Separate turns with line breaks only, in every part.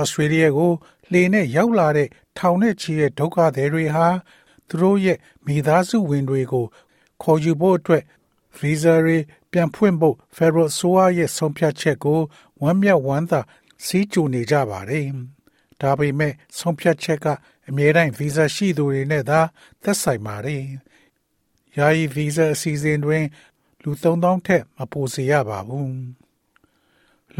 ဩစတြေးလျကိုလေနဲ့ရောက်လာတဲ့ထောင်နဲ့ချီတဲ့ဒုက္ခသည်တွေဟာသူတို့ရဲ့မိသားစုဝင်တွေကို ခေါ်ယူဖို့အတွက်ဗီဇာတွေပြန်ဖွင့်ဖို့ Federal ဆိုအားရဲ့ဆုံးဖြတ်ချက်ကိုဝမ်းမြောက်ဝမ်းသာစီးကြိုနေကြပါတယ်။ဒါပေမဲ့ဆုံးဖြတ်ချက်ကအမြဲတမ်းဗီဇာရှိသူတွေနဲ့သာသက်ဆိုင်ပါတယ်။ယာယီဗီဇာအစီအစဉ်တွင် လူ3000ထက်မပိုစေရပါဘူး။ လ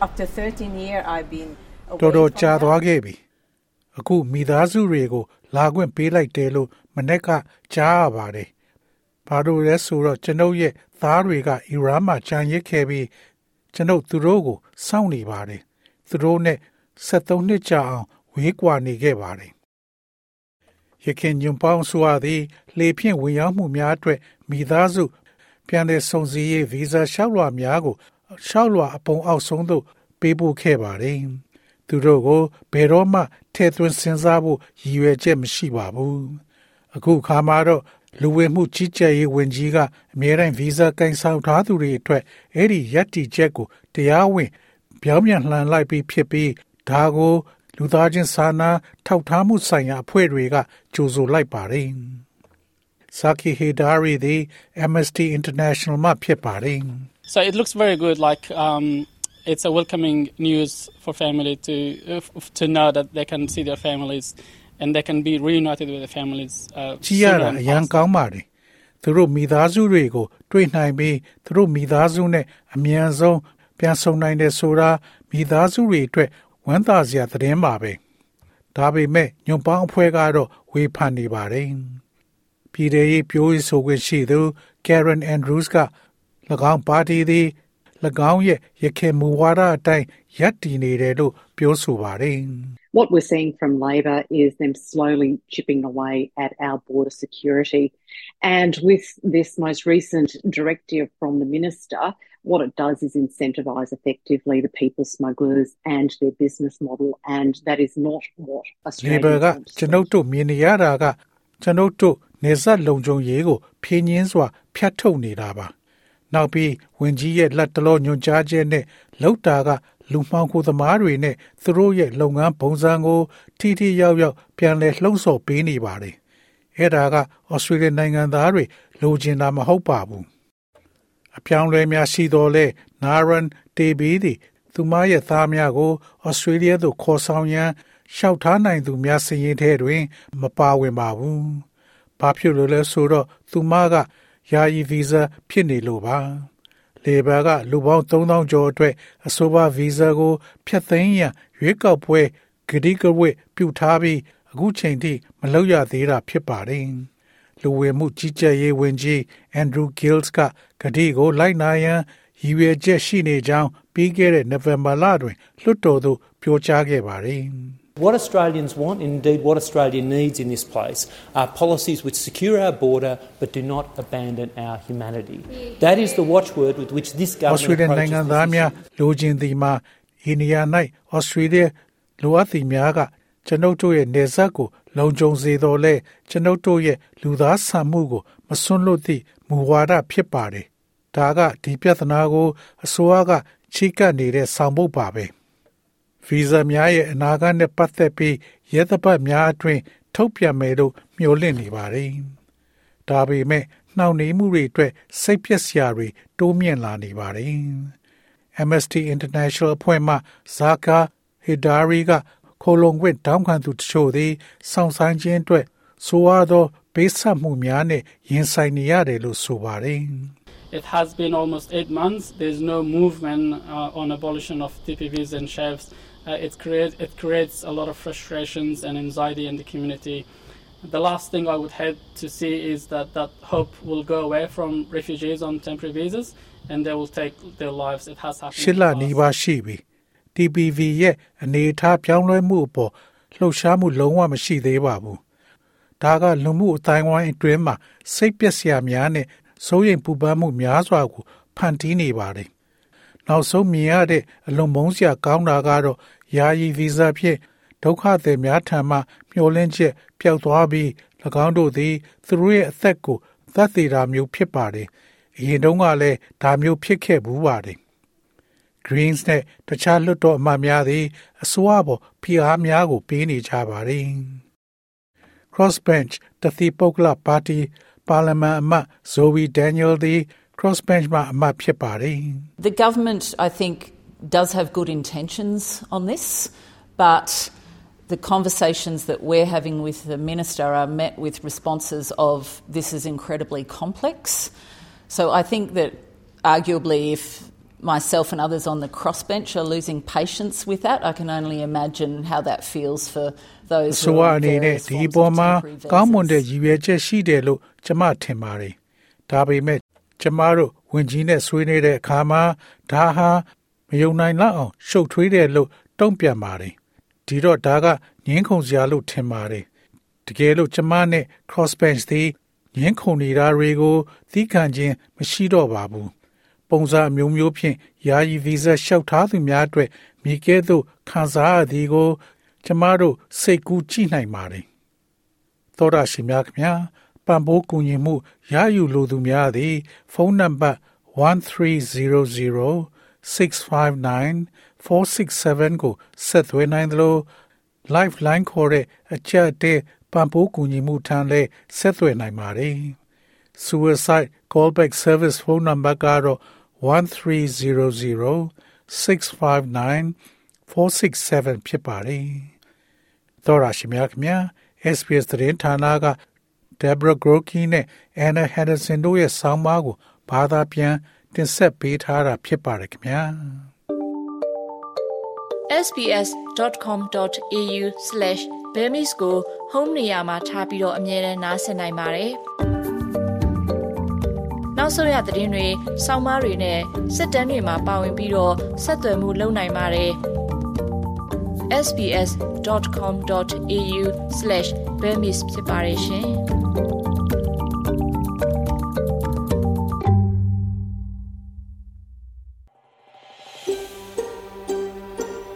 after 13 years I've been
တော်တော်ကြာသွားခဲ့ပြီအခုမိသားစုတွေကို လာခွင့်ပေးလိုက်တယ်လို့မနေ့ကကြားရပါတယ်ဘာလို့လဲဆိုတော့ကျွန်ုပ်ရဲ့သားတွေကအီရန်မှာကြံရစ်ခဲ့ပြီးကျွန်ုပ်သူတို့ကိုစောင့်နေပါတယ်သူတို့နဲ့73နှစ်ကြာအောင်ဝေးကွာနေခဲ့ပါတယ်ရခင်ညွန်ပေါင်းဆိုသည်လေဖြင့်ဝင်ရောက်မှုများအတွက်မိသားစု ပြန်လည်စုံစည်းရေးဗီဇာလျှောက်လွှာများကို လျှောက်လွှာအပုံအောက်ဆုံးသို့ပေးပို့ခဲ့ပါတယ်။သူတို့ကိုဘယ်တော့မှထည့်သွင်းစဉ်းစားဖို့ရည်ရွယ်ချက်မရှိပါဘူး။အခုခါမှာတော့လူဝင်မှုကြီးကြပ်ရေးဝန်ကြီးကအမြဲတမ်းဗီဇာကင်ဆောင်ထားသူတွေအတွက်အဲ့ဒီရက်တီချက်ကိုတရားဝင်ပြောင်းပြန်လှန်လိုက်ပြီးဖြစ်ပြီးဒါကို လူသားချင်းစာနာထောက်ထားမှုဆိုင်ရာအဖွဲ့တွေကကြိုဆိုလိုက်ပါတယ်။ Saki Hidari သည် Amnesty International မှဖြစ်ပါတယ်။
So it looks very good like um it's a welcoming news for family to uh, to know that they can see their families and they can be reunited with their families uh
ကြည်ရတာအရန်ကောင်းပါတယ်သူတို့မိသားစုတွေကို တွေ့နိုင်ပြီးသူတို့မိသားစုနဲ့အမြန်ဆုံးပြန်ဆုံနိုင်တယ်ဆိုတာမိသားစုတွေအတွက်ဝမ်းသာစရာသတင်းပါပဲဒါပေမဲ့ညွန်ပေါင်းအဖွဲ့ကတော့ဝေဖန်နေပါတယ် ပြည်ထောင်ရေးပြောရေးဆိုခွင့်ရှိသူ Karen Andrews က၎င်းပါတီသည်၎င်းရဲ့ရခင်မူဝါဒအတိုင်းရပ်တည်နေတယ်လို့ပြောဆိုပါတယ်
What we're seeing from Labor is them slowly chipping away at our border security. And with this most recent directive from the Minister, what it does is incentivise effectively the people smugglers and their business model. And that is not what
Labor
Australians
က
want.
ကျွန်ုပ်တို့မြင်နေရတာကကျွန်ုပ်တို့ နေဆက်လုံခြုံရေးကိုဖြင်းညင်းစွာဖျက်ထုတ်နေတာပါ။နောက်ပြီးဝင်ကြီးရဲ့လက်တလောညွှန်ကြားချက်နဲ့လောက်တာကလူမှောင်ခိုသမားတွေနဲ့သူတို့ရဲ့လုပ်ငန်းပုံစံကို ထိထိရောက်ရောက်ပြန်လည်လှုံ့ဆော်ပေးနေပါတယ်။အဲ့ဒါကဩစတြေးလျနိုင်ငံသားတွေလိုချင်တာမဟုတ်ပါဘူး။အပြောင်းလဲများရှိတော်လဲနာရန်တေဘီသည်သူမရဲ့သားများကိုဩစတြေးလျသို့ခေါ်ဆောင်ရန်ရှောက်ထားနိုင်သူများစည်ရင်ထဲတွင် မပါဝင်ပါဘူး။ ဘာဖြစ်လို့လဲဆိုတော့သူမကယာယီဗီဇာဖြစ်နေလို့ပါ။လေဘာကလူပေါင်း3000ကျော်အတွက်အဆိုပါဗီဇာကိုဖျက်သိမ်းရန်ရွေးကောက်ပွဲဂတိကဝတ်ပြုထားပြီးအခုချိန်ထိမလုပ်ရသေးတာဖြစ်ပါတယ်။လူဝင်မှုကြီးကြပ်ရေးဝန်ကြီးအန်ဒရူးဂီးလ်စ်ကဂတိကိုလိုက်နာရန်ရည်ရွယ်ချက်ရှိနေကြောင်းပြီးခဲ့တဲ့နိုဝင်ဘာလတွင်လွှတ်တော်သို့ပြောကြားခဲ့ပါတယ်။
What Australians want, and indeed what Australia needs in this place, are policies which secure our border but do not abandon our humanity. That is the watchword with which this
ဩစ
government
တြေးလျနိုင်ငံ
approaches
သား
this
များ
issue.
လိုချင်သည်မှာအိန္ဒိယ၌ဩစတြေးလျလိုအပ်သည်များကကျွန်ုပ်တို့ရဲ့နေဆက်ကိုလုံခြုံစေတော်လဲကျွန်ုပ်တို့ရဲ့လူသားဆန်မှုကိုမစွန့်လွတ်သည့်မူဝါဒဖြစ်ပါတယ်။ဒါကဒီပြဿနာကိုအစိုးရကချိကပ်နေတဲ့ဆောင်ပုဒ်ပါပဲ။ ဗီဇာများရဲ့အနာဂတ်နဲ့ပတ်သက်ပြီးရဲသပတ်များအတွင်းထုတ်ပြန်မယ်လို့မျှော်လင့်နေပါတယ်။ဒါပေမဲ့နှောင့်နှေးမှုတွေအတွက်စိတ်ပျက်စရာတွေတိုးမြင့်လာနေပါတယ်။ Amnesty International အဖွဲ့မှဇာကာဟီဒါရီကခိုလုံခွင့်တောင်းခံသူတချို့သည်စောင့်ဆိုင်ခြင်းအတွက်ဆိုရသောပေးဆက်မှုများနဲ့ရင်ဆိုင်နေရတယ်လို့ဆိုပါတယ်
It has been almost eight months. There's no movement uh, on abolition of TPVs and chefs. Uh, it, create, it creates a lot of frustrations and anxiety in the community. The last thing I would hate to see is that that hope will go away from refugees on temporary visas and they will take their lives. It has happened.
ရှစ်လနီးပါးရှိပြီ TPV ရဲ့အနေအထားပြောင်းလဲမှုအပေါ်လှုပ်ရှားမှုလုံးဝမရှိသေးပါဘူးဒါကလူမှုအတိုင်းဝိုင်းအတွင်းမှာစိတ်ပျက်စရာများနဲ့စိုးရိမ်ပူပန်မှုများစွာကိုဖန်တီးနေပါတယ် နောက်ဆုံးမြင်ရတဲ့အလွန်မုန်းစရာကောင်းတာကတော့ယာယီဗီဇာဖြင့်ဒုက္ခသည်များထံမှမျှော်လင့်ချက်ပျောက်သွားပြီး၎င်းတို့သည်သူတို့ရဲ့အသက်ကိုသတ်သေးတာမျိုးဖြစ်ပါတယ်။အရင်တုန်းကလည်းဒါမျိုးဖြစ်ခဲ့ဘူးပါတယ်။ Greens နဲ့တခြားလွှတ်တော်အမတ်များသည်အစိုးရပေါ်ဖိအားများကိုပေးနေကြပါတယ်။ Crossbench တသီပုဂ္ဂလပါတီပါလီမန်အမတ် Zoe Daniel သည် Crossbench မှာအမတ်ဖြစ်ပါတယ်။
The government, I think, does have good intentions on this, but the conversations that we're having with the minister are met with responses of this is incredibly complex. So I think that arguably if myself and others on the crossbench are losing patience with that, I can only imagine how that feels for those
ဆို
who
ဝါ
are
အနေ
on
နဲ့
various
ဒီ
forms
ပေါ်
of
မှာ
temporary
ကောင်းမွန်တဲ့
visas.
ရည်ရွယ်ချက်ရှိတယ်လို့ကျွန်မထင်ပါတယ်။ဒါပေမဲ့ ကျွန်မတို့ဝင်ကြီးနဲ့ဆွေးနွေးတဲ့အခါမှာဒါဟာမယုံနိုင်လောက်အောင်ရှုပ်ထွေးတယ်လို့တုံ့ပြန်ပါတယ်။ဒီတော့ဒါကငင်းခုန်စရာလို့ထင်ပါတယ်။တကယ်လို့ကျွန်မနဲ့ crossbench သည်ငင်းခုန်နေတာတွေကိုသီးခံခြင်းမရှိတော့ပါဘူး။ပုံစံအမျိုးမျိုးဖြင့်ယာယီဗီဇာလျှောက်ထားသူများအတွက်မိကဲသို့ခံစားရသည်ကို ကျွန်မတို့စိတ်ကူးကြည့်နိုင်ပါတယ်။သောရရှိများခင်ဗျာ ပံပိုးကူညီမှုရယူလိုသူများသည်ဖုန်းနံပါတ်1300 659 467ကိုဆက်သွယ်နိုင်သလို Lifeline ခေါ်တဲ့အချက်အတဲပံပိုးကူညီမှုထံလည်းဆက်သွယ်နိုင်ပါတယ်။ Suicide callback service phone number ကတော့1300 659 467ဖြစ်ပါတယ်။သောရရှိမြခင်ဗျာ SPS သတင်းဌာနက Deborah Grokey နဲ့ Anna Henderson တို့ရဲ့ဆောင်းပါးကိုဘာသာပြန်တင်ဆက်ပေးထားတာဖြစ်ပါတယ်ခင်ဗျာ
sbs.com.au/bemis ကို home နေရာမှာထားပြီးတော့အမြဲတမ်းနှားဆင်နိုင်ပါတယ်။နောက်ဆုံးရသတင်းတွေ၊စောင်းမားတွေနဲ့စစ်တမ်းတွေမှာပါဝင်ပြီးတော့ဆက်သွယ်မှုလုပ်နိုင်ပါတယ်။ sbs.com.au/bemis ဖြစ်ပါတယ်ရှင်။။